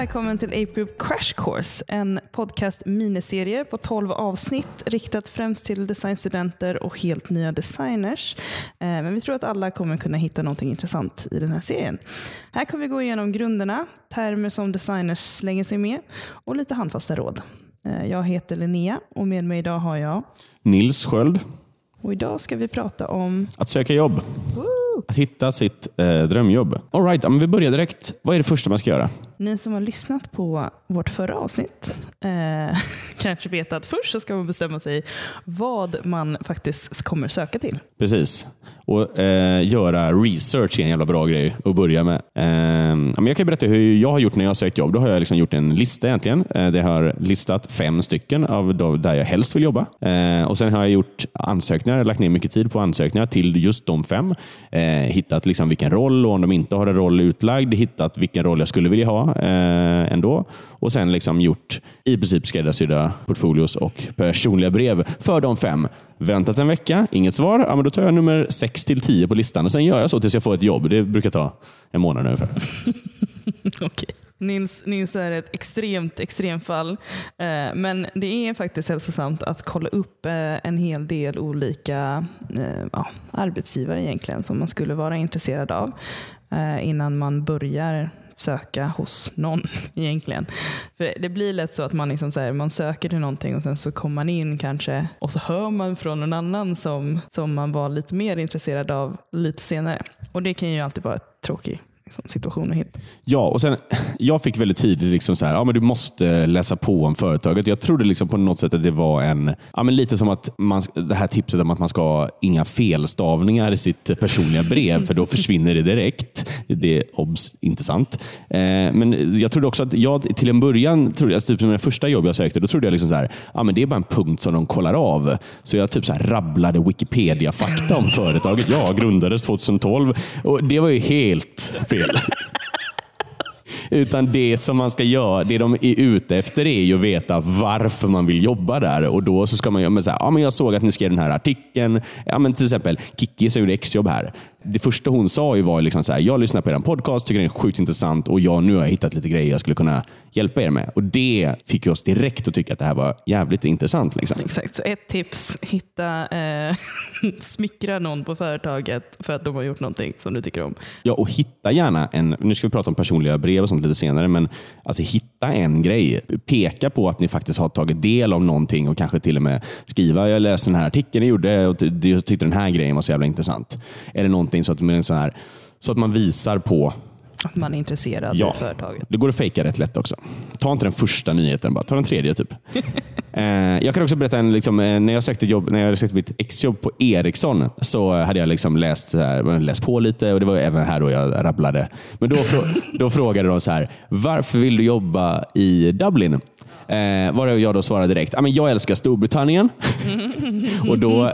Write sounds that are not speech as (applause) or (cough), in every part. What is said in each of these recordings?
välkommen till Ape Crash Course, en podcast miniserie på 12 avsnitt riktat främst till designstudenter och helt nya designers. Eh, Men vi tror att alla kommer kunna hitta någonting intressant i den här serien. Här kommer vi gå igenom grunderna, termer som designers slänger sig med och lite handfasta råd. Eh, Jag heter Linnea och med mig idag har jag Nils Sköld. och idag ska vi prata om Att söka jobb. Att hitta sitt eh, drömjobb. All right, men vi börjar direkt. Vad är det första man ska göra? Ni som har lyssnat på vårt förra avsnitt eh, (laughs) kanske vet att först så ska man bestämma sig vad man faktiskt kommer söka till. Precis. Och eh, göra research är en jävla bra grej att börja med. Eh, men jag kan berätta hur jag har gjort när jag har sökt jobb. Då har jag liksom gjort en lista egentligen. Eh, jag har listat fem stycken av de, där jag helst vill jobba. Eh, och Sen har jag gjort ansökningar, lagt ner mycket tid på ansökningar till just de fem. Eh, hittat liksom vilken roll och om de inte har en roll utlagd, hittat vilken roll jag skulle vilja ha eh, ändå. Och sen liksom gjort i princip skräddarsydda portfolios och personliga brev för de fem. Väntat en vecka, inget svar. Ja, men då tar jag nummer 6 till 10 på listan och sen gör jag så tills jag får ett jobb. Det brukar ta en månad ungefär. (laughs) okay. Nils, Nils är ett extremt extremfall. Eh, men det är faktiskt hälsosamt att kolla upp eh, en hel del olika eh, ja, arbetsgivare egentligen som man skulle vara intresserad av eh, innan man börjar söka hos någon (laughs) egentligen. För Det blir lätt så att man, liksom så här, man söker till någonting och sen så kommer man in kanske och så hör man från någon annan som, som man var lite mer intresserad av lite senare. Och det kan ju alltid vara tråkigt liksom, situation. Ja, och sen, jag fick väldigt tidigt liksom så här, ja, men du måste läsa på om företaget. Jag trodde liksom på något sätt att det var en, ja, men lite som att man, det här tipset om att man ska ha inga felstavningar i sitt personliga brev, för då försvinner det direkt. Det är obs, inte sant. Eh, men jag trodde också att jag till en början, trodde jag, typ som det första jobb jag sökte, då trodde jag liksom så här, ja, men det är bara en punkt som de kollar av. Så jag typ så här rabblade Wikipedia-fakta om företaget. Ja, grundades 2012. Och det var ju helt fel. Utan det som man ska göra, det de är ute efter är ju att veta varför man vill jobba där. Och då så ska man ju men så här, ja, men jag såg att ni skrev den här artikeln. Ja, men till exempel Kikki som gjorde exjobb här. Det första hon sa ju var liksom så här, jag lyssnar på er podcast, tycker den är sjukt intressant och jag, nu har jag hittat lite grejer jag skulle kunna hjälpa er med. Och det fick oss direkt att tycka att det här var jävligt intressant. Liksom. Exakt, så ett tips, hitta, eh, (laughs) smickra någon på företaget för att de har gjort någonting som du tycker om. Ja, och hitta gärna en, nu ska vi prata om personliga brev och sånt lite senare, men alltså hitta en grej. Peka på att ni faktiskt har tagit del av någonting och kanske till och med skriva, jag läste den här artikeln ni gjorde och tyckte den här grejen var så jävla intressant. Är det någonting så att, man, så här, så att man visar på att man är intresserad Ja. i företaget. Det går att fejka rätt lätt också. Ta inte den första nyheten, bara ta den tredje. typ. (laughs) eh, jag kan också berätta, en, liksom, eh, när jag sökte jobb, när jag sökte mitt exjobb på Ericsson så hade jag liksom läst, här, läst på lite och det var även här då jag rabblade. Men då, (laughs) då frågade de så här, varför vill du jobba i Dublin? Eh, var jag då svarade direkt, ah, men jag älskar Storbritannien. och då, (laughs) eh,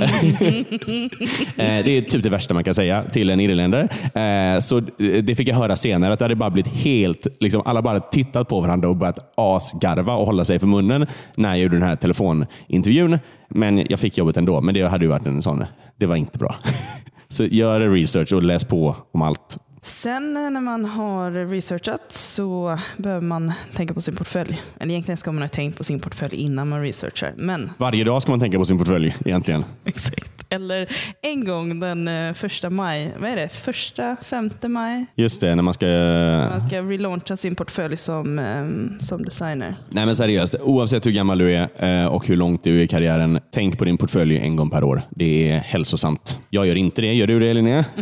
det är typ det värsta man kan säga till en irländare. Eh, så det fick jag höra senare, att det hade bara blivit helt, liksom, alla bara tittat på varandra och börjat asgarva och hålla sig för munnen när jag gjorde den här telefonintervjun. Men jag fick jobbet ändå, men det hade ju varit en sån, det var inte bra. (laughs) Så gör research och läs på om allt. Sen när man har researchat så behöver man tänka på sin portfölj. Eller egentligen ska man ha tänkt på sin portfölj innan man researchar. Men Varje dag ska man tänka på sin portfölj egentligen. (laughs) exakt. Eller en gång den eh, första maj, vad är det? Första, femte maj? Just det, när man ska... Man ska relauncha sin portfölj som, eh, som designer. Nej men seriöst, oavsett hur gammal du är eh, och hur långt du är i karriären, tänk på din portfölj en gång per år. Det är hälsosamt. Jag gör inte det. Gör du det Linnea? (laughs)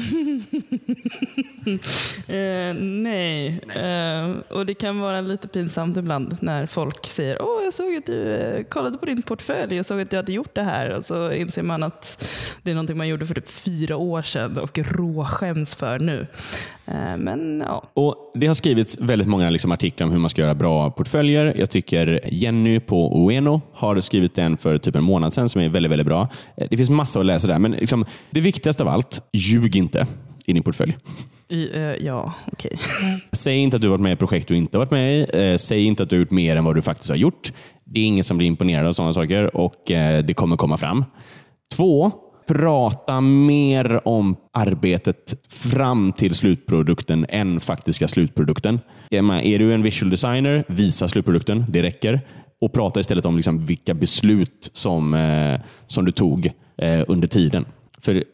Eh, nej, eh, och det kan vara lite pinsamt ibland när folk säger Åh, jag såg att du eh, kollade på din portfölj och såg att du hade gjort det här. Och så inser man att det är någonting man gjorde för typ fyra år sedan och råskäms för nu. Eh, men ja, Och Det har skrivits väldigt många liksom, artiklar om hur man ska göra bra portföljer. Jag tycker Jenny på Ueno har skrivit en för typ en månad sedan som är väldigt, väldigt bra. Det finns massor att läsa där, men liksom, det viktigaste av allt, ljug inte i din portfölj i, eh, ja okej. Säg inte att du varit med i projekt du inte varit med i. Eh, Säg inte att du har gjort mer än vad du faktiskt har gjort. Det är ingen som blir imponerad av sådana saker och eh, det kommer komma fram. Två, prata mer om arbetet fram till slutprodukten än faktiska slutprodukten. Är du en visual designer, visa slutprodukten. Det räcker. Och prata istället om liksom vilka beslut som, eh, som du tog eh, under tiden. För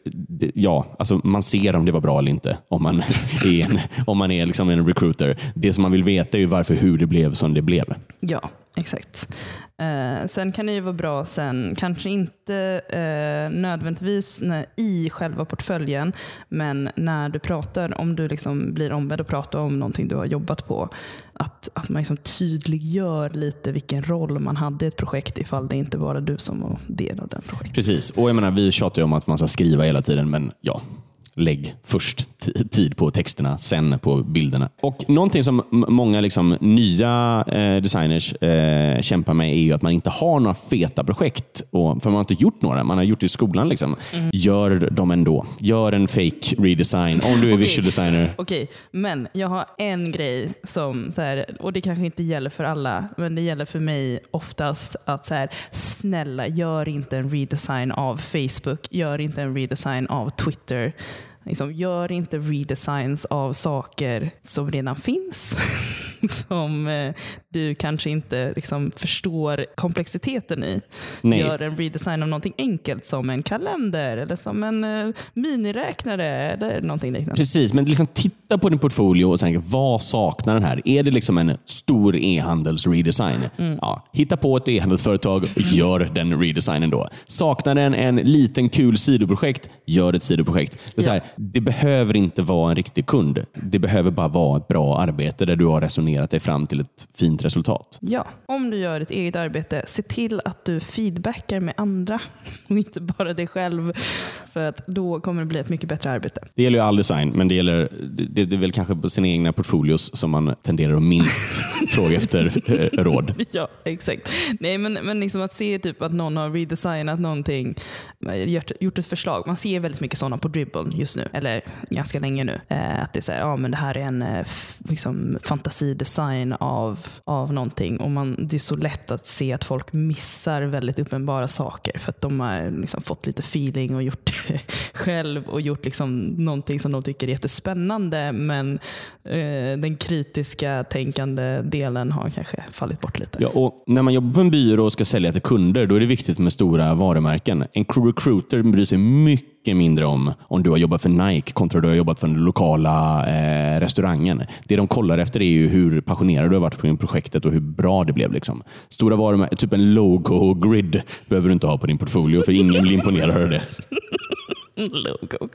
ja, alltså man ser om det var bra eller inte om man (laughs) är en, om man är liksom en recruiter. Det som man vill veta är ju varför, hur det blev som det blev. Ja, exakt. Eh, sen kan det ju vara bra sen, kanske inte eh, nödvändigtvis när, i själva portföljen, men när du pratar, om du liksom blir ombedd att prata om någonting du har jobbat på, att, att man liksom tydliggör lite vilken roll man hade i ett projekt ifall det inte bara du som var del av det projektet. Precis, och jag menar, vi tjatar ju om att man ska skriva hela tiden, men ja, lägg först tid på texterna, sen på bilderna. Och Någonting som många liksom, nya eh, designers eh, kämpar med är ju att man inte har några feta projekt. Och, för man har inte gjort några. Man har gjort det i skolan. Liksom. Mm. Gör dem ändå. Gör en fake redesign om du är okay. visual designer. Okej, okay. men jag har en grej som, så här, och det kanske inte gäller för alla, men det gäller för mig oftast att så här, snälla, gör inte en redesign av Facebook. Gör inte en redesign av Twitter. Liksom, gör inte redesigns av saker som redan finns. (laughs) som eh, du kanske inte liksom, förstår komplexiteten i. Nej. Gör en redesign av någonting enkelt som en kalender eller som en eh, miniräknare eller någonting liknande. Precis, men liksom titta på din portfolio och tänk vad saknar den här? Är det liksom en stor e-handels redesign? Mm. Ja, hitta på ett e-handelsföretag och gör den redesignen då. Saknar den en liten kul sidoprojekt? Gör ett sidoprojekt. Det, ja. här, det behöver inte vara en riktig kund. Det behöver bara vara ett bra arbete där du har resonerat dig fram till ett fint resultat. Ja, om du gör ett eget arbete, se till att du feedbackar med andra (laughs) och inte bara dig själv. För att då kommer det bli ett mycket bättre arbete. Det gäller ju all design, men det, gäller, det, det är väl kanske på sina egna portfolios som man tenderar att minst (laughs) fråga efter eh, råd. (laughs) Ja, exakt. Nej, men, men liksom att se typ att någon har redesignat någonting, gjort, gjort ett förslag. Man ser väldigt mycket sådana på Dribble just nu, eller ganska länge nu. Eh, att det är så här, ja men det här är en eh, liksom, fantasidesign av, av någonting och man, det är så lätt att se att folk missar väldigt uppenbara saker för att de har liksom fått lite feeling och gjort det (laughs) själv och gjort liksom någonting som de tycker är jättespännande men eh, den kritiska tänkande delen har kanske fallit bort lite. Ja, och när man jobbar på en byrå och ska sälja till kunder då är det viktigt med stora varumärken. En recruiter bryr sig mycket mycket mindre om om du har jobbat för Nike kontra du har jobbat för den lokala eh, restaurangen. Det de kollar efter är ju hur passionerad du har varit på projektet och hur bra det blev. Liksom. Stora varumärken, typ en logo-grid behöver du inte ha på din portfolio för ingen blir imponerad av det. (laughs) logo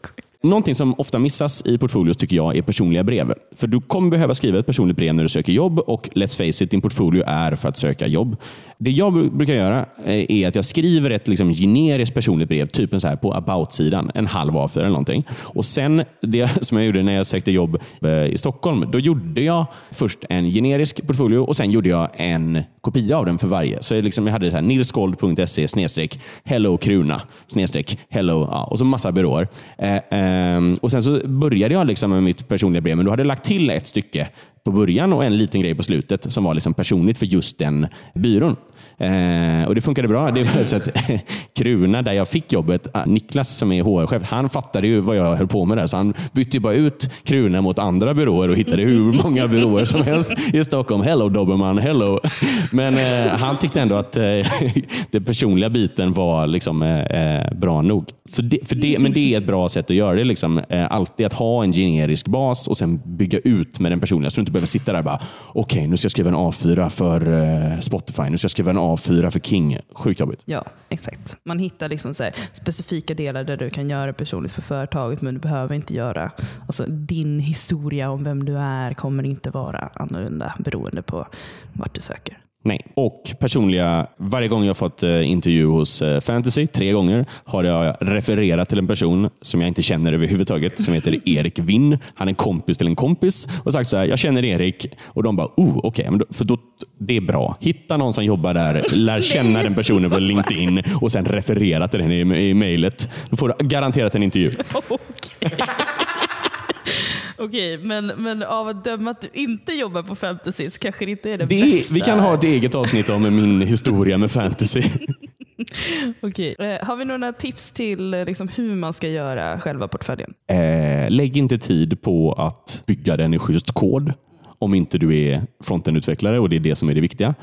Någonting som ofta missas i portfolios tycker jag är personliga brev. För du kommer behöva skriva ett personligt brev när du söker jobb och let's face it, din portfolio är för att söka jobb. Det jag brukar göra eh, är att jag skriver ett liksom generiskt personligt brev, typ en så här på about-sidan, en halv A4 eller någonting. Och sen, det (laughs) som jag gjorde när jag sökte jobb eh, i Stockholm, då gjorde jag först en generisk portfolio och sen gjorde jag en kopia av den för varje. Så jag, liksom, jag hade så här, snedstreck hello kruna snedstreck hello ja, och så massa byråer. Eh, eh, Ehm, och Sen så började jag liksom med mitt personliga brev, men då hade jag lagt till ett stycke på början och en liten grej på slutet som var liksom personligt för just den byrån. Eh, och Det funkade bra. Det var så att (laughs) Kruna, där jag fick jobbet, ah, Niklas som är HR-chef, han fattade ju vad jag höll på med där. Så han bytte bara ut Kruna mot andra byråer och hittade hur många byråer som helst i Stockholm. Hello Dobermann, hello. Men eh, han tyckte ändå att eh, (laughs) den personliga biten var liksom, eh, eh, bra nog. Så det, för det, men det är ett bra sätt att göra det. Liksom. Eh, alltid att ha en generisk bas och sen bygga ut med den personliga. Så du inte behöver sitta där och bara, okej okay, nu ska jag skriva en A4 för eh, Spotify, nu ska jag skriva en A4 för King. Sjukt jobbigt. Ja, exakt. Man hittar liksom så specifika delar där du kan göra personligt för företaget, men du behöver inte göra... Alltså, din historia om vem du är kommer inte vara annorlunda beroende på vart du söker. Nej. Och personliga, varje gång jag fått eh, intervju hos eh, Fantasy, tre gånger, har jag refererat till en person som jag inte känner överhuvudtaget, som heter Erik Winn. Han är kompis till en kompis och sagt så här, jag känner Erik. Och de bara, oh, okej, okay. för då, det är bra. Hitta någon som jobbar där, lär känna den personen på LinkedIn och sen referera till den i, i mejlet. Då får du garanterat en intervju. (laughs) Okay. Okej, men, men av att döma att du inte jobbar på fantasy så kanske det inte är det, det bästa. Vi kan ha ett eget avsnitt om min historia med fantasy. (laughs) Okej. Eh, har vi några tips till eh, liksom, hur man ska göra själva portföljen? Eh, lägg inte tid på att bygga den i schysst kod om inte du är frontendutvecklare och det är det som är det viktiga.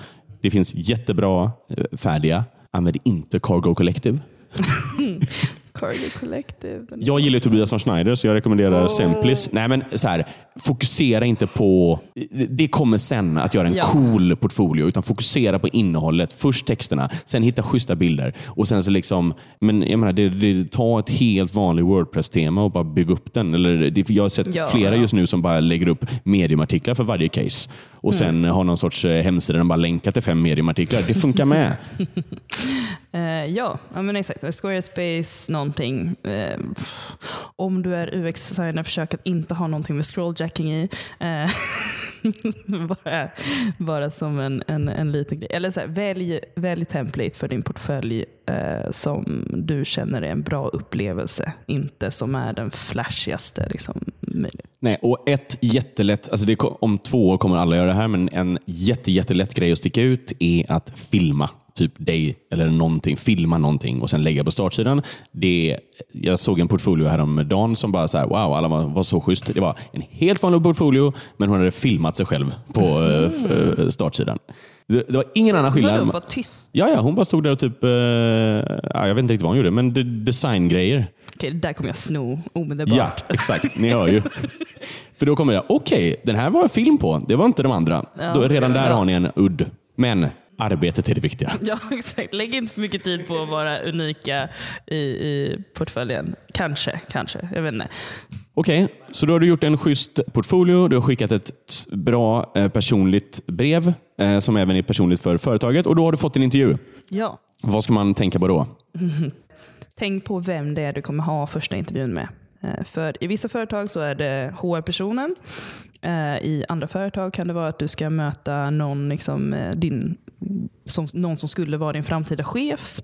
Det finns jättebra eh, färdiga. Använd inte Cargo Collective. (laughs) Cargo Collective. Jag gillar Tobias von Schneider så jag rekommenderar Oh. Semplis. Nej, men så här, fokusera inte på... Det kommer sen att göra en Ja. cool portfolio, utan fokusera på innehållet. Först texterna, sen hitta schyssta bilder. Och sen så liksom, men jag menar, det, det, ta ett helt vanligt Wordpress-tema och bara bygga upp den. Eller, det, jag har sett Ja, flera just nu som bara lägger upp mediumartiklar för varje case. Och sen Mm. har någon sorts eh, hemsida där de bara länkar till fem mediumartiklar. Det funkar med. (laughs) Eh, ja, men exakt. Squarespace någonting. Eh, om du är UX-designer, försök att inte ha någonting med scrolljacking i. Eh, (laughs) bara, bara som en, en, en liten grej. Eller så här, välj, välj template för din portfölj eh, som du känner är en bra upplevelse. Inte som är den flashigaste liksom, möjligt. Nej, och ett jättelätt, alltså det, om två år kommer alla göra det här, men en jätte, jättelätt grej att sticka ut är att filma typ dig eller någonting, filma någonting och sen lägga på startsidan. Det, jag såg en portfolio häromdagen som bara så här, wow, alla var, var så schysst. Det var en helt vanlig portfolio, men hon hade filmat sig själv på mm. f- eh, startsidan. Det, det var ingen annan skillnad. Vadå, bara tyst? Ja, ja, hon bara stod där och typ, eh, ja, jag vet inte riktigt vad hon gjorde, men de, designgrejer. Okej, det där kommer jag sno omedelbart. Ja, exakt. Ni hör ju. (laughs) För då kommer jag, okej, den här var film på. Det var inte de andra. Ja, då, redan där har ni en udd. Men arbetet är det viktiga. (laughs) Ja, exakt. Lägg inte för mycket tid på att vara unika i, i portföljen. Kanske, kanske. Jag vet inte. Okej, så då har du gjort en schysst portfolio. Du har skickat ett bra eh, personligt brev eh, som även är personligt för företaget och då har du fått en intervju. Ja. Vad ska man tänka på då? (laughs) Tänk på vem det är du kommer ha första intervjun med. Eh, För i vissa företag så är det HR-personen. Eh, I andra företag kan det vara att du ska möta någon, liksom, eh, din, som, någon som skulle vara din framtida chef.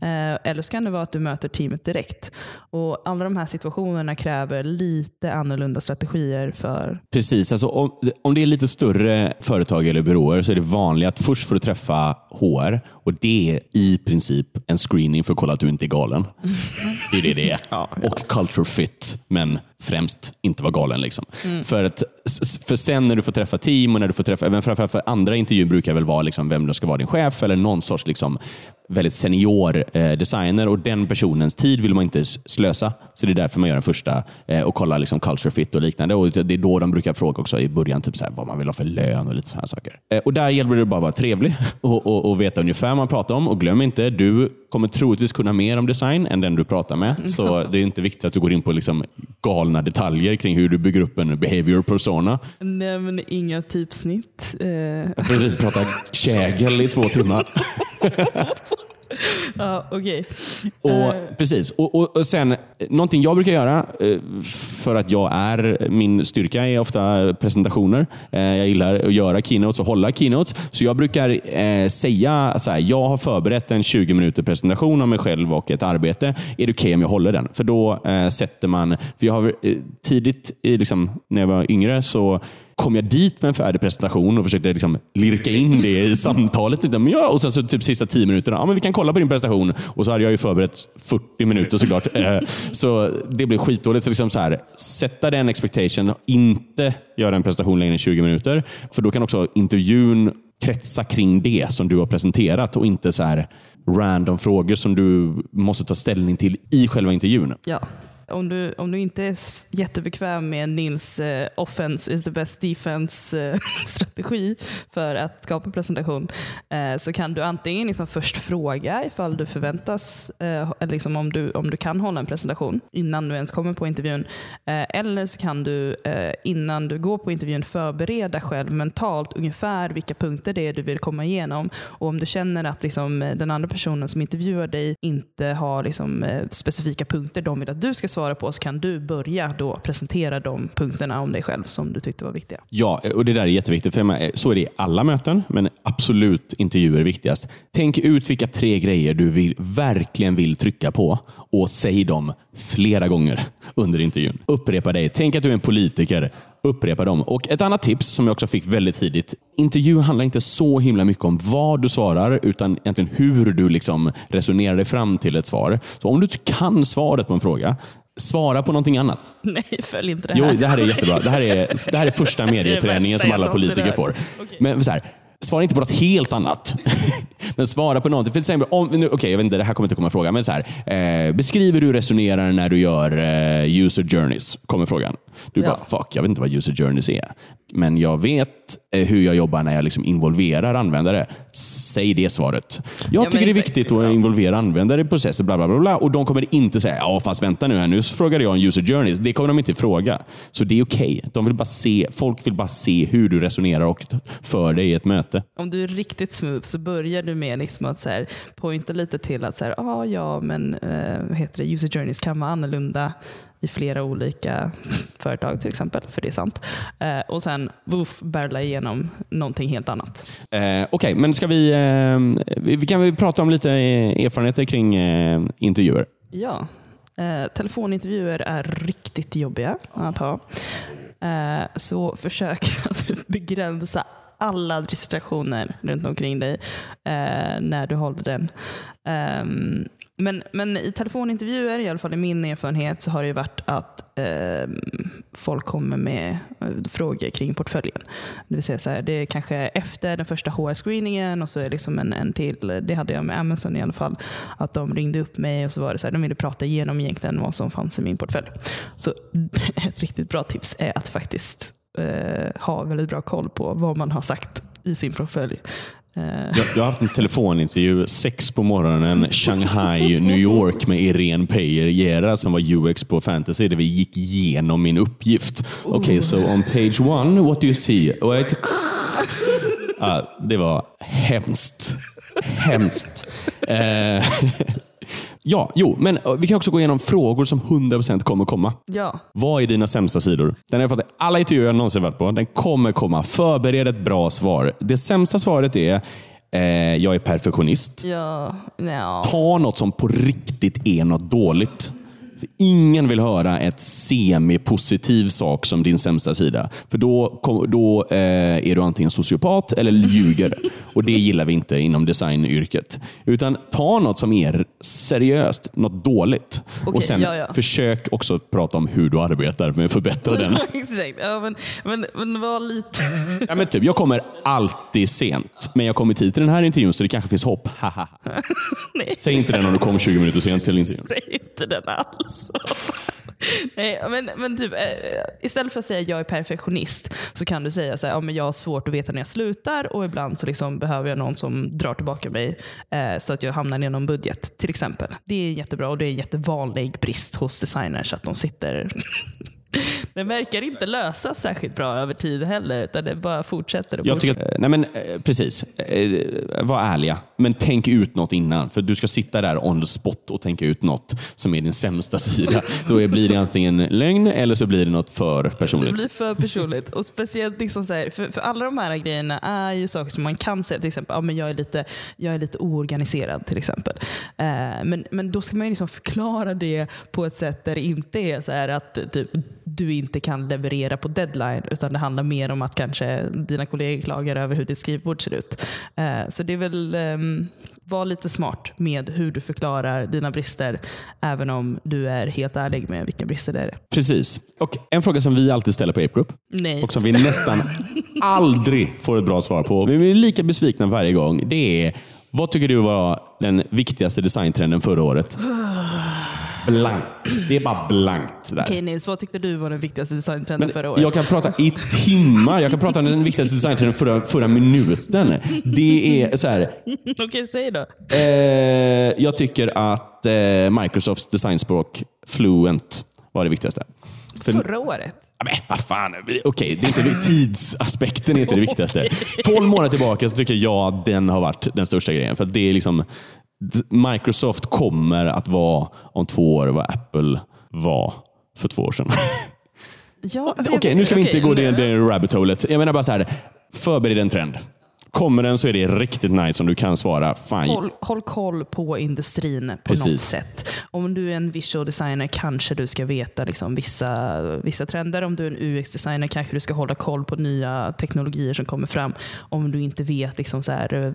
Eh, Eller så kan det vara att du möter teamet direkt. Och Alla de här situationerna kräver lite annorlunda strategier för Precis, alltså om, om det är lite större företag eller byråer så är det vanligt att först får du träffa HR och det är i princip en screening för att kolla att du inte är galen. (laughs) Det är det det är. Och culture fit, men främst inte vara galen. Liksom. För, att, för sen när du får träffa team och när du får träffa, även framförallt för andra intervjuer brukar väl vara liksom vem som ska vara din chef eller någon sorts liksom väldigt senior eh, designer och den personens tid vill man inte slösa. Så det är därför man gör den första eh, och kollar liksom culture fit och liknande. Och det är då de brukar fråga också i början typ så här, vad man vill ha för lön och lite sådana saker. Eh, och där gäller det bara att vara trevlig (laughs) och, och, och veta ungefär vad man pratar om. Och glöm inte, du kommer troligtvis kunna mer om design än den du pratar med. Så det är inte viktigt att du går in på liksom galna detaljer kring hur du bygger upp en behavior persona. Nämn inga typsnitt. Eh, Jag precis pratat kägel i två timmar. (laughs) (laughs) ja, okej. Och, Eh. Precis. Och, och, och sen, eh, någonting jag brukar göra, eh, för att jag är, min styrka är ofta presentationer. Jag gillar att göra keynotes och hålla keynotes. Så jag brukar säga så här, jag har förberett en 20 minuter presentation av mig själv och ett arbete. Är det okej om jag håller den? För då sätter man, för jag har tidigt, liksom, när jag var yngre, så kom jag dit med en färdig presentation och försökte liksom lirka in det i samtalet. lite. Men ja, och sen så typ sista tio minuterna, ja, men vi kan kolla på din presentation. Och så hade jag ju förberett 40 minuter såklart. Eh, så det blev skitdåligt. Så liksom så här, sätta den expectation, inte göra en presentation längre än 20 minuter. För då kan också intervjun kretsa kring det som du har presenterat och inte så här random frågor som du måste ta ställning till i själva intervjun. Ja. Om du, om du inte är jättebekväm med Nils eh, offense is the best defense eh, (laughs) strategi för att skapa presentation eh, så kan du antingen liksom först fråga ifall du förväntas, eller liksom om, du, om du kan hålla en presentation innan du ens kommer på intervjun. Eller så kan du innan du går på intervjun förbereda själv mentalt ungefär vilka punkter det är du vill komma igenom. Och om du känner att liksom, den andra personen som intervjuar dig inte har liksom, specifika punkter de vill att du ska svara på så kan du börja då presentera de punkterna om dig själv som du tyckte var viktiga. Ja, och det där är jätteviktigt. För med, så är det i alla möten, men absolut intervjuer är viktigast. Tänk ut vilka tre grejer du vill, verkligen vill trycka på och säg dem flera gånger under intervjun. Upprepa dig. Tänk att du är en politiker. Upprepa dem. Och Ett annat tips som jag också fick väldigt tidigt. Intervju handlar inte så himla mycket om vad du svarar, utan egentligen hur du liksom resonerar dig fram till ett svar. Så om du inte kan svaret på en fråga, svara på någonting annat. (laughs) Nej, följ inte det här. Jo, det här är jättebra. Det här är, det här är första medieträningen som alla politiker får. Okej. Men så här, svara inte på något helt annat. (laughs) men svara på någonting. För till exempel, om, nu, okej, jag vet inte, det här kommer inte komma fråga, men så här, eh, beskriv hur du resonerar när du gör eh, user journeys, kommer frågan. Du Ja. bara, fuck, jag vet inte vad user journeys är. Men jag vet eh, hur jag jobbar när jag liksom involverar användare. Säg det svaret. Jag men tycker det är viktigt att involvera användare i processer, bla, bla, bla, bla. Och de kommer inte säga, ja fast vänta nu här, nu frågade jag om user journeys. Det kommer de inte fråga. Så det är okej. De vill bara se, folk vill bara se hur du resonerar och för dig i ett möte. Om du är riktigt smooth så börjar du med liksom att så här, pointa lite till att så här, ah, ja, men vad heter det? user journeys kan vara annorlunda i flera olika företag till exempel, för det är sant. Eh, och sen woof, barrela igenom någonting helt annat. Eh, Okej, men ska vi, eh, vi, kan väl prata om lite eh, erfarenheter kring eh, intervjuer. Ja, eh, telefonintervjuer är riktigt jobbiga att ha. Så försök (laughs) att begränsa alla distraktioner runt omkring dig eh, när du håller den. Ehm, men, men i telefonintervjuer, i alla fall i min erfarenhet, så har det ju varit att eh, folk kommer med eh, frågor kring portföljen. Det vill säga så här, det är kanske efter den första HR-screeningen och så är det liksom en, en till, det hade jag med Amazon i alla fall, att de ringde upp mig och så var det så här, de ville prata igenom egentligen vad som fanns i min portfölj. Så (laughs) ett riktigt bra tips är att faktiskt eh, ha väldigt bra koll på vad man har sagt i sin portfölj. Eh, Jag, jag har haft en telefonintervju sex på morgonen, Shanghai, New York med Irene Gera som var UX på Fantasy där vi gick igenom min uppgift. Okej, okay, so on page one, what do you see? Jag- Ja, det var hemskt. Hemskt. (laughs) Ja, jo, men eh, vi kan också gå igenom frågor som 100% kommer komma. ja, Vad är dina sämsta sidor? Den har jag fått i alla intervjuer jag någonsin varit på. Den kommer komma. Förbered ett bra svar. Det sämsta svaret är eh, jag är perfektionist. ja, ja. Ta något som på riktigt är något dåligt. Ingen vill höra ett semi-positiv sak som din sämsta sida. För då, då eh, är du antingen sociopat eller ljuger. Och det gillar vi inte inom designyrket. Utan ta något som är seriöst, något dåligt. Okej, och sen ja, ja. försök också prata om hur du arbetar med att förbättra den. (laughs) Exakt, ja, men, men, men var lite... Ja, men typ, jag kommer alltid sent, men jag kommer tid till den här intervjun så det kanske finns hopp. (laughs) Säg inte det när du kom 20 minuter sent till intervjun. Säg inte den alls. Nej, men, men typ, eh, istället för att säga jag är perfektionist så kan du säga så här, ja, men jag har svårt att veta när jag slutar och ibland så liksom behöver jag någon som drar tillbaka mig eh, så att jag hamnar inom budget till exempel. Det är jättebra och det är en jättevanlig brist hos designers att de sitter (laughs) Den verkar inte lösas särskilt bra över tid heller, utan det bara fortsätter och Jag fortsätter. tycker att, nej men, eh, precis. Eh, Var ärliga, men tänk ut något innan. För du ska sitta där on the spot och tänka ut något som är din sämsta sida. (laughs) Då blir det antingen lögn eller så blir det något för Det personligt. blir för personligt. Och speciellt liksom så här, för, för alla de här grejerna är ju saker som man kan säga. Till exempel, ja, men jag, är lite, jag är lite oorganiserad till exempel. Eh, men, men då ska man ju liksom förklara det på ett sätt där det inte är så här att typ, du inte kan leverera på deadline. Utan det handlar mer om att kanske dina kollegor klagar över hur ditt skrivbord ser ut. Eh, så det är väl, um, var lite smart med hur du förklarar dina brister. Även om du är helt ärlig med vilka brister det är. Precis. Och En fråga som vi alltid ställer på Ape Group Nej. och som vi nästan aldrig får ett bra svar på. Vi blir lika besvikna varje gång. Det är, vad tycker du var den viktigaste designtrenden förra året? (sighs) Blankt. Det är bara blankt där. Okej Nils, vad tyckte du var den viktigaste designtrenden förra året? jag kan prata i timmar. Jag kan prata om den viktigaste designtrenden förra, förra minuten. Det är så här. (laughs) Okej, säg då. Eh, jag tycker att eh, Microsofts designspråk Fluent var det viktigaste. För, Förra året? Men, vad fan. Okej, det är inte tidsaspekten är inte det viktigaste. 12 månader tillbaka så tycker jag att den har varit den största grejen. För det är liksom, Microsoft kommer att vara om två år vad Apple var för två år sedan. Ja, Okej, nu ska vi inte gå ner i rabbit holet. Jag menar bara så här. Förbered en trend. Kommer den så är det riktigt nice om du kan svara. Fan, Håll, håll koll på industrin på Precis. något sätt. Om du är en visual designer kanske du ska veta liksom vissa, vissa trender. Om du är en UX-designer kanske du ska hålla koll på nya teknologier som kommer fram. Om du inte vet liksom så här, eh,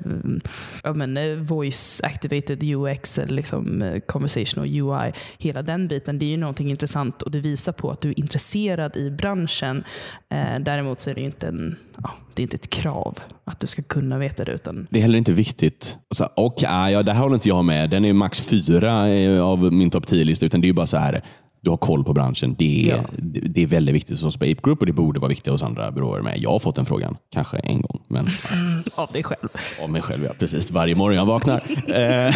ja, men, eh, voice activated UX eller liksom eh, conversational UI. Hela den biten det är ju någonting intressant och det visar på att du är intresserad i branschen. Eh, däremot så är det ju inte, en, ja, det är inte ett krav att du ska kunna veta det. Utan Det är heller inte viktigt. Och så, och, ah, ja, det här håller inte jag med. Den är max fyra eh, av min topp 10-lista. Utan det är ju bara så här, du har koll på branschen. Det är, Ja. det, det är väldigt viktigt hos Ape Group och det borde vara viktigt hos andra byråer med. Jag har fått den frågan, kanske en gång. Men (laughs) av dig själv. av mig själv, ja. Precis. Varje morgon jag vaknar. Eh,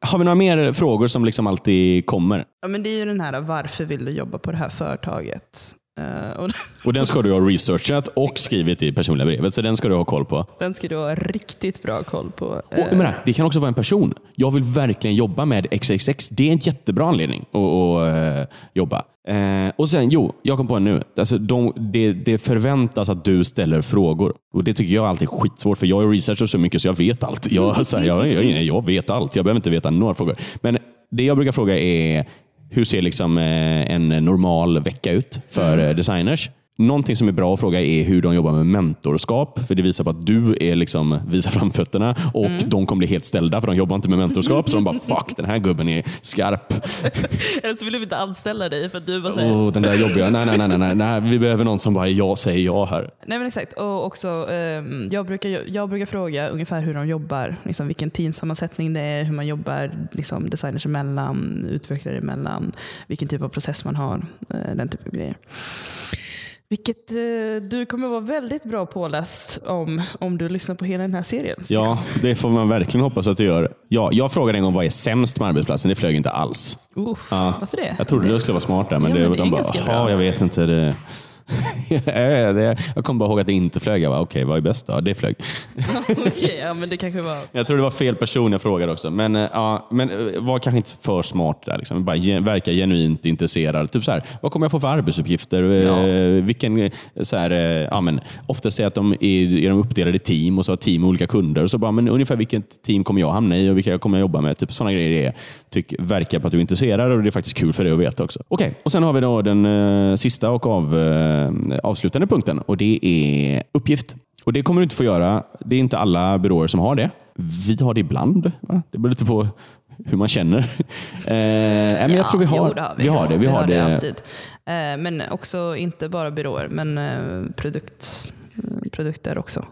(laughs) har vi några mer frågor som liksom alltid kommer? Ja, men det är ju den här varför vill du jobba på det här företaget? Eh, (laughs) och den ska du ha researchat och skrivit i personliga brevet, så den ska du ha koll på. den ska du ha riktigt bra koll på. Och, jag menar, det kan också vara en person. Jag vill verkligen jobba med XXX. Det är en jättebra anledning att, att eh, jobba. Eh, och sen, jo, jag kom på en nu. Alltså, de, det, det förväntas att du ställer frågor. Och Det tycker jag alltid är skitsvårt, för jag researchar så mycket så jag vet allt. Jag, så här, jag, jag, jag vet allt. Jag behöver inte veta några frågor. Men det jag brukar fråga är, hur ser liksom eh, en normal vecka ut för eh, designers? Någonting som är bra att fråga är hur de jobbar med mentorskap. För det visar på att du är liksom, visar framfötterna och de kommer bli helt ställda för de jobbar inte med mentorskap. så de bara fuck, den här gubben är skarp. (laughs) Eller så vill de inte anställa dig för att du bara säger Oh, den där jobbiga. Nej, nej, nej, nej, nej, nej. Vi behöver någon som bara ja, säger ja här. Nej men exakt. Och också, ehm, jag, brukar, jag brukar fråga ungefär hur de jobbar. Liksom vilken teamsammansättning det är, hur man jobbar liksom designers emellan, utvecklare emellan, vilken typ av process man har. eh, den typen av grejer. Vilket eh, du kommer vara väldigt bra påläst om, om du lyssnar på hela den här serien. Ja, det får man verkligen hoppas att du gör. Ja, jag frågade en gång vad är sämst med arbetsplatsen. Det flög inte alls. Uff, Ja. Varför det? Jag trodde det skulle vara smart där, men, Ja, det, men det är de bara, ja, jag vet inte. Det... (laughs) det- jag kom bara ihåg att det inte flög. Jag bara, okej, vad är bäst då? Det flög. (laughs) Okej, ja, men det kanske var... Jag tror det var fel person jag frågade också. Men, eh, ja, men eh, var kanske inte för smart där. Liksom. Bara gen, verka genuint intresserad. Typ så här, vad kommer jag få för arbetsuppgifter? Ja. Eh, Vilken, eh, så här, ja, men, ofta säger att de är, är de uppdelade i team och så har team olika kunder. Så bara, men ungefär vilket team kommer jag hamna i och vilka kommer jag jobba med? Typ sådana grejer är, tyck, verkar på att du är intresserad och det är faktiskt kul för dig att veta också. Okej, och sen har vi då den eh, sista och av, eh, avslutande punkten och det är uppgift. Och Det kommer du inte få göra. Det är inte alla byråer som har det. Vi har det ibland. Va? Det beror lite på hur man känner. (laughs) Eh, men jag tror vi har, jo, det har vi. vi har det. Vi har det. alltid. Eh, men också inte bara byråer, men eh, produkt, eh, produkter också.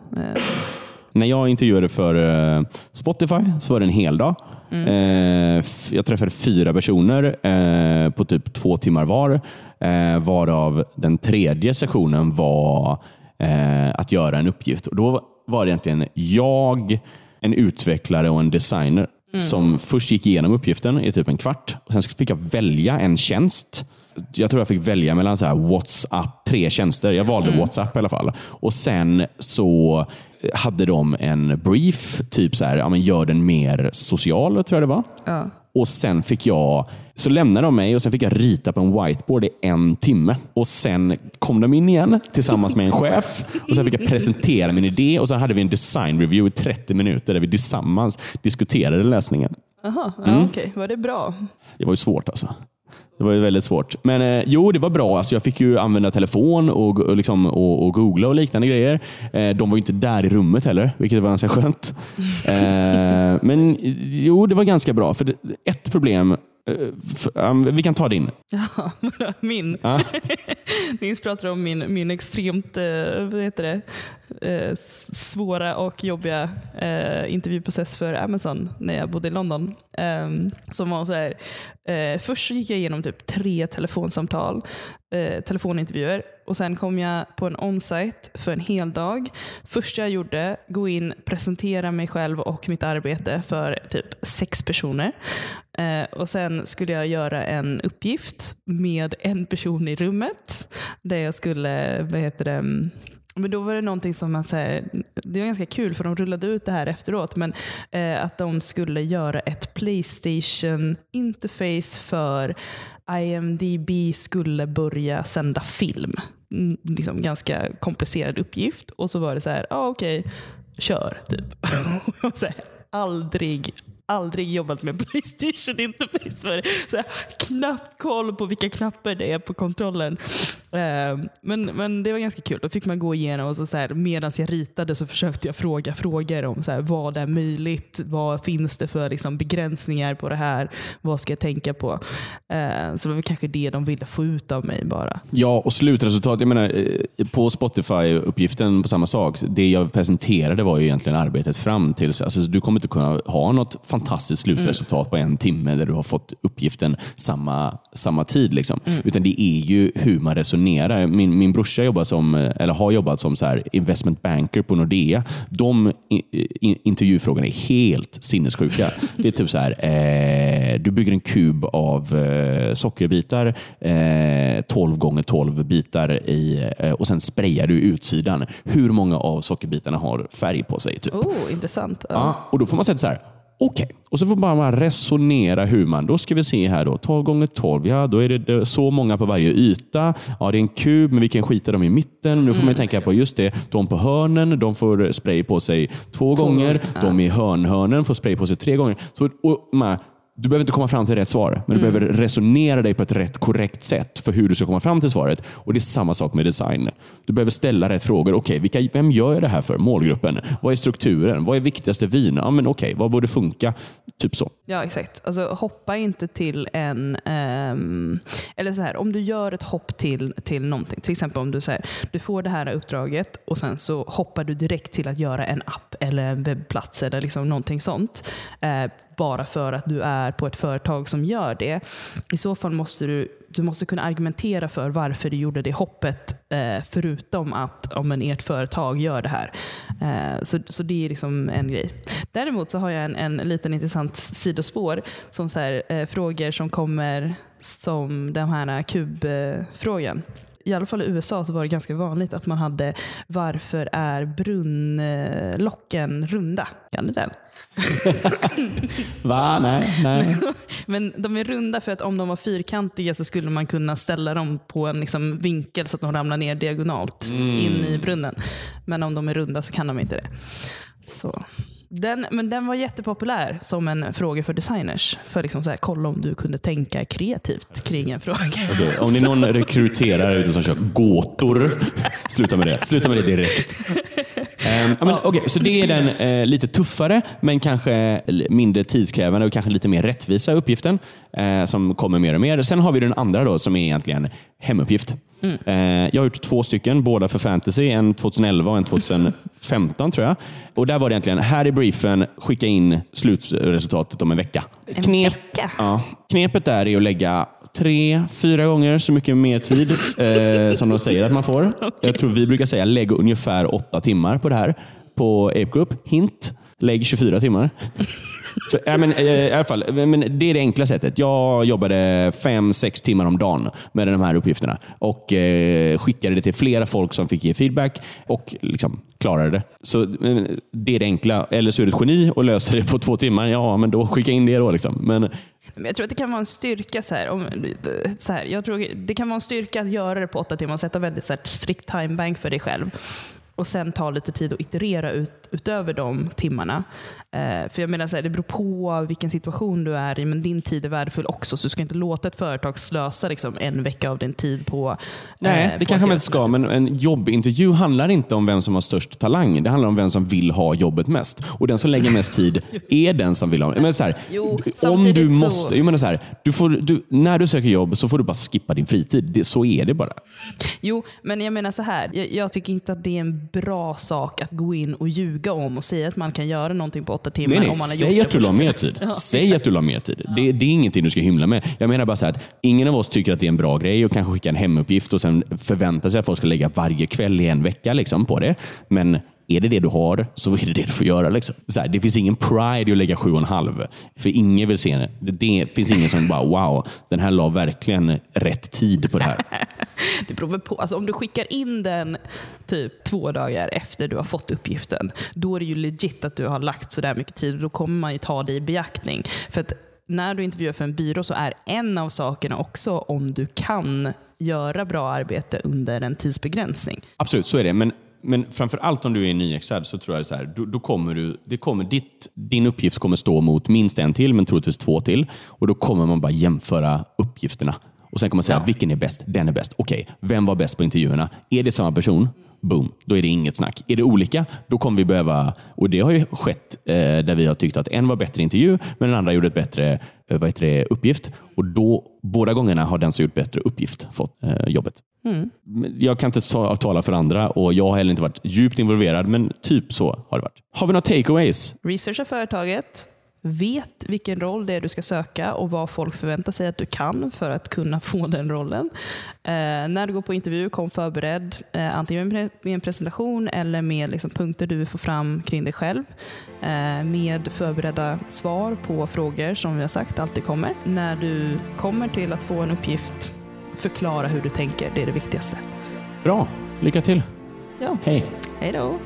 Eh, När jag intervjuade för eh, Spotify så var det en hel dag. Eh, f- jag träffade fyra personer eh, på typ två timmar var. Eh, varav den tredje sessionen var eh, att göra en uppgift. Och Då var det egentligen jag, en utvecklare och en designer som först gick igenom uppgiften i typ en kvart. Och Sen fick jag välja en tjänst. Jag tror jag fick välja mellan så här WhatsApp, tre tjänster. Jag valde WhatsApp i alla fall. Och Sen så hade de en brief, typ så här, ja, men gör den mer social, tror jag det var. ja. Och sen fick jag, så lämnade de mig och sen fick jag rita på en whiteboard i en timme. Och sen kom de in igen tillsammans med en chef. Och sen fick jag presentera min idé och sen hade vi en design review i 30 minuter där vi tillsammans diskuterade läsningen. Aha, ja, Mm. okej. Var det bra? Det var ju svårt alltså. Det var ju väldigt svårt. Men eh, jo, det var bra. Alltså, jag fick ju använda telefon och, och, liksom, och, och googla och liknande grejer. Eh, de var ju inte där i rummet heller, vilket var ganska (laughs) skönt. Eh, men jo, det var ganska bra. För det, ett problem, um, vi kan ta din. (laughs) Ja, min. Ja. (laughs) Nils pratar om min, min extremt eh, vad heter det, eh, svåra och jobbiga eh, intervjuprocess för Amazon när jag bodde i London. Ehm, som var så här, eh, först gick jag igenom typ tre telefonsamtal, eh, telefonintervjuer och sen kom jag på en onsite för en hel dag. Första jag gjorde, gå in, presentera mig själv och mitt arbete för typ sex personer. Eh, och Sen skulle jag göra en uppgift med en person i rummet där jag skulle, vad heter det, mm, men då var det någonting som man säger, det var ganska kul för de rullade ut det här efteråt, men eh, att de skulle göra ett Playstation interface för IMDB skulle börja sända film. Mm, liksom ganska komplicerad uppgift. Och så var det så här, ah, okej, okay, kör typ. (laughs) aldrig aldrig jobbat med (laughs) Playstation interface för så här, knappt koll på vilka knappar det är på kontrollen. Ehm, men, men det var ganska kul. Då fick man gå igenom och så, så medan jag ritade så försökte jag fråga frågor om så här, vad är möjligt? Vad finns det för liksom, begränsningar på det här? Vad ska jag tänka på? Ehm, så det var kanske det de ville få ut av mig bara. Ja, och slutresultatet. Jag menar, eh, på Spotify-uppgiften på samma sak. Det jag presenterade var ju egentligen arbetet fram till. Alltså, du kommer inte kunna ha något fantastiskt slutresultat mm. på en timme där du har fått uppgiften samma, samma tid. Liksom. Mm. Utan det är ju hur man resonerar. Min, min brorsa jobbar som, eller har jobbat som så här investment banker på Nordea. De in, intervjufrågorna är helt sinnessjuka. Det är typ så här, eh, du bygger en kub av eh, sockerbitar, eh, 12 gånger 12 bitar i, eh, och sen sprayar du utsidan. Hur många av sockerbitarna har färg på sig? Typ. Oh, intressant. Ja. och Då får man säga så här, Okej, okay. och så får man bara resonera hur man, då ska vi se här då, 12 gånger 12, ja då är det så många på varje yta. Ja, det är en kub, men vi kan skita dem i mitten. Nu får mm. man tänka på, just det, de på hörnen, de får spray på sig två, två gånger. Ja. De i hörnhörnen får spray på sig tre gånger. Så, och, man, du behöver inte komma fram till rätt svar, men du mm. behöver resonera dig på ett rätt korrekt sätt för hur du ska komma fram till svaret. Och Det är samma sak med design. Du behöver ställa rätt frågor. Okej, okay, vem gör jag det här för? Målgruppen? Vad är strukturen? Vad är viktigaste vyn? Ja, men okej, vad borde funka? Typ så. Ja, exakt. Alltså, hoppa inte till en... Um, eller så här, om du gör ett hopp till, till någonting. Till exempel om du, så här, du får det här uppdraget och sen så hoppar du direkt till att göra en app eller en webbplats eller liksom någonting sånt. Uh, bara för att du är på ett företag som gör det. I så fall måste du, du måste kunna argumentera för varför du gjorde det hoppet eh, förutom att om en, ert företag gör det här. Eh, så, så det är liksom en grej. Däremot så har jag en, en liten intressant sidospår som så här, eh, frågor som kommer som den här kubfrågan eh, i alla fall i USA så var det ganska vanligt att man hade varför är brunnlocken runda? Kan du den? (laughs) Va? Nej, nej. (laughs) Men de är runda för att om de var fyrkantiga så skulle man kunna ställa dem på en liksom vinkel så att de ramlar ner diagonalt mm. in i brunnen. Men om de är runda så kan de inte det. Så. Den, men den var jättepopulär som en fråga för designers. För liksom så här, kolla om du kunde tänka kreativt kring en fråga. Okay. Om ni någon rekryterar ute som kör gåtor, sluta med det. Sluta med det direkt. Um, men, okay, så det är den uh, lite tuffare, men kanske mindre tidskrävande och kanske lite mer rättvisa uppgiften uh, som kommer mer och mer. Sen har vi den andra då, som är egentligen hemuppgift. Mm. Uh, jag har gjort två stycken, båda för fantasy. En 2011 och en 2015 tror jag. Och Där var det egentligen, här i briefen, skicka in slutresultatet om en vecka. En Knep, vecka? Ja, knepet där är att lägga tre, fyra gånger så mycket mer tid eh, som de säger att man får. Okay. Jag tror vi brukar säga lägg ungefär åtta timmar på det här på Ape Group. Hint, lägg 24 timmar. För, ja, men, eh, i alla fall, men det är det enkla sättet. Jag jobbade fem, sex timmar om dagen med de här uppgifterna och eh, skickade det till flera folk som fick ge feedback och liksom klarade det. Så eh, Det är det enkla. Eller så är du ett geni och löser det på två timmar. Ja, men då skicka in det då. Liksom. Men, jag tror att det kan vara en styrka. Så här, om, så här, jag tror det kan vara en styrka att göra det på åtta timmar sätta väldigt så här, strikt timebank för dig själv. Och sen ta lite tid att iterera ut, utöver de timmarna. Eh, för jag menar, så här, det beror på vilken situation du är i, men din tid är värdefull också. Så du ska inte låta ett företag slösa liksom, en vecka av din tid på... Eh, Nej, det kanske man inte ska, men en jobbintervju handlar inte om vem som har störst talang. Det handlar om vem som vill ha jobbet mest. Och den som lägger mest tid (laughs) är den som vill ha men så här, jo, om du måste, jag menar så här, du får, du, När du söker jobb så får du bara skippa din fritid. Det, så är det bara. Jo, men jag menar så här. Jag, jag tycker inte att det är en bra sak att gå in och ljuga om och säga att man kan göra någonting på åtta timmar. Nej, nej. Om man har Säg att du la mer tid. (laughs) ja, Säg att du la mer tid. Det, det, är ingenting du ska hymla med. Jag menar bara så att ingen av oss tycker att det är en bra grej att kanske skicka en hemuppgift och sen förvänta sig att folk ska lägga varje kväll i en vecka liksom, på det. Men är det det du har så är det det du får göra. Liksom. Så här, det finns ingen pride i att lägga sju och en halv. För ingen vill se det. Det finns ingen som bara wow, den här la verkligen rätt tid på det här. (laughs) det beror på. Alltså, om du skickar in den typ två dagar efter du har fått uppgiften, då är det ju legit att du har lagt så där mycket tid då kommer man ju ta det i beaktning. För att när du intervjuar för en byrå så är en av sakerna också om du kan göra bra arbete under en tidsbegränsning. Absolut, så är det. Men, men framför allt om du är nyexad så tror jag så här, då, då kommer du, det kommer, ditt, din uppgift kommer stå mot minst en till, men troligtvis två till. Och Då kommer man bara jämföra uppgifterna. Och Sen kommer man säga, vilken är bäst? Den är bäst. Okej, vem var bäst på intervjuerna? Är det samma person? Boom, då är det inget snack. Är det olika, då kommer vi behöva, och det har ju skett eh, där vi har tyckt att en var bättre intervju, men den andra gjorde ett bättre eh, vad heter det, uppgift. Och då, båda gångerna har den som gjort bättre uppgift fått eh, jobbet. Mm. Jag kan inte ta, tala för andra och jag har heller inte varit djupt involverad, men typ så har det varit. Har vi några takeaways? Researcha företaget, vet vilken roll det är du ska söka och vad folk förväntar sig att du kan för att kunna få den rollen. Eh, när du går på intervju, kom förberedd. Eh, antingen med en presentation eller med liksom punkter du vill få fram kring dig själv. Eh, med förberedda svar på frågor som vi har sagt alltid kommer. När du kommer till att få en uppgift, förklara hur du tänker. Det är det viktigaste. Bra, lycka till. Ja. Hej. Hej då.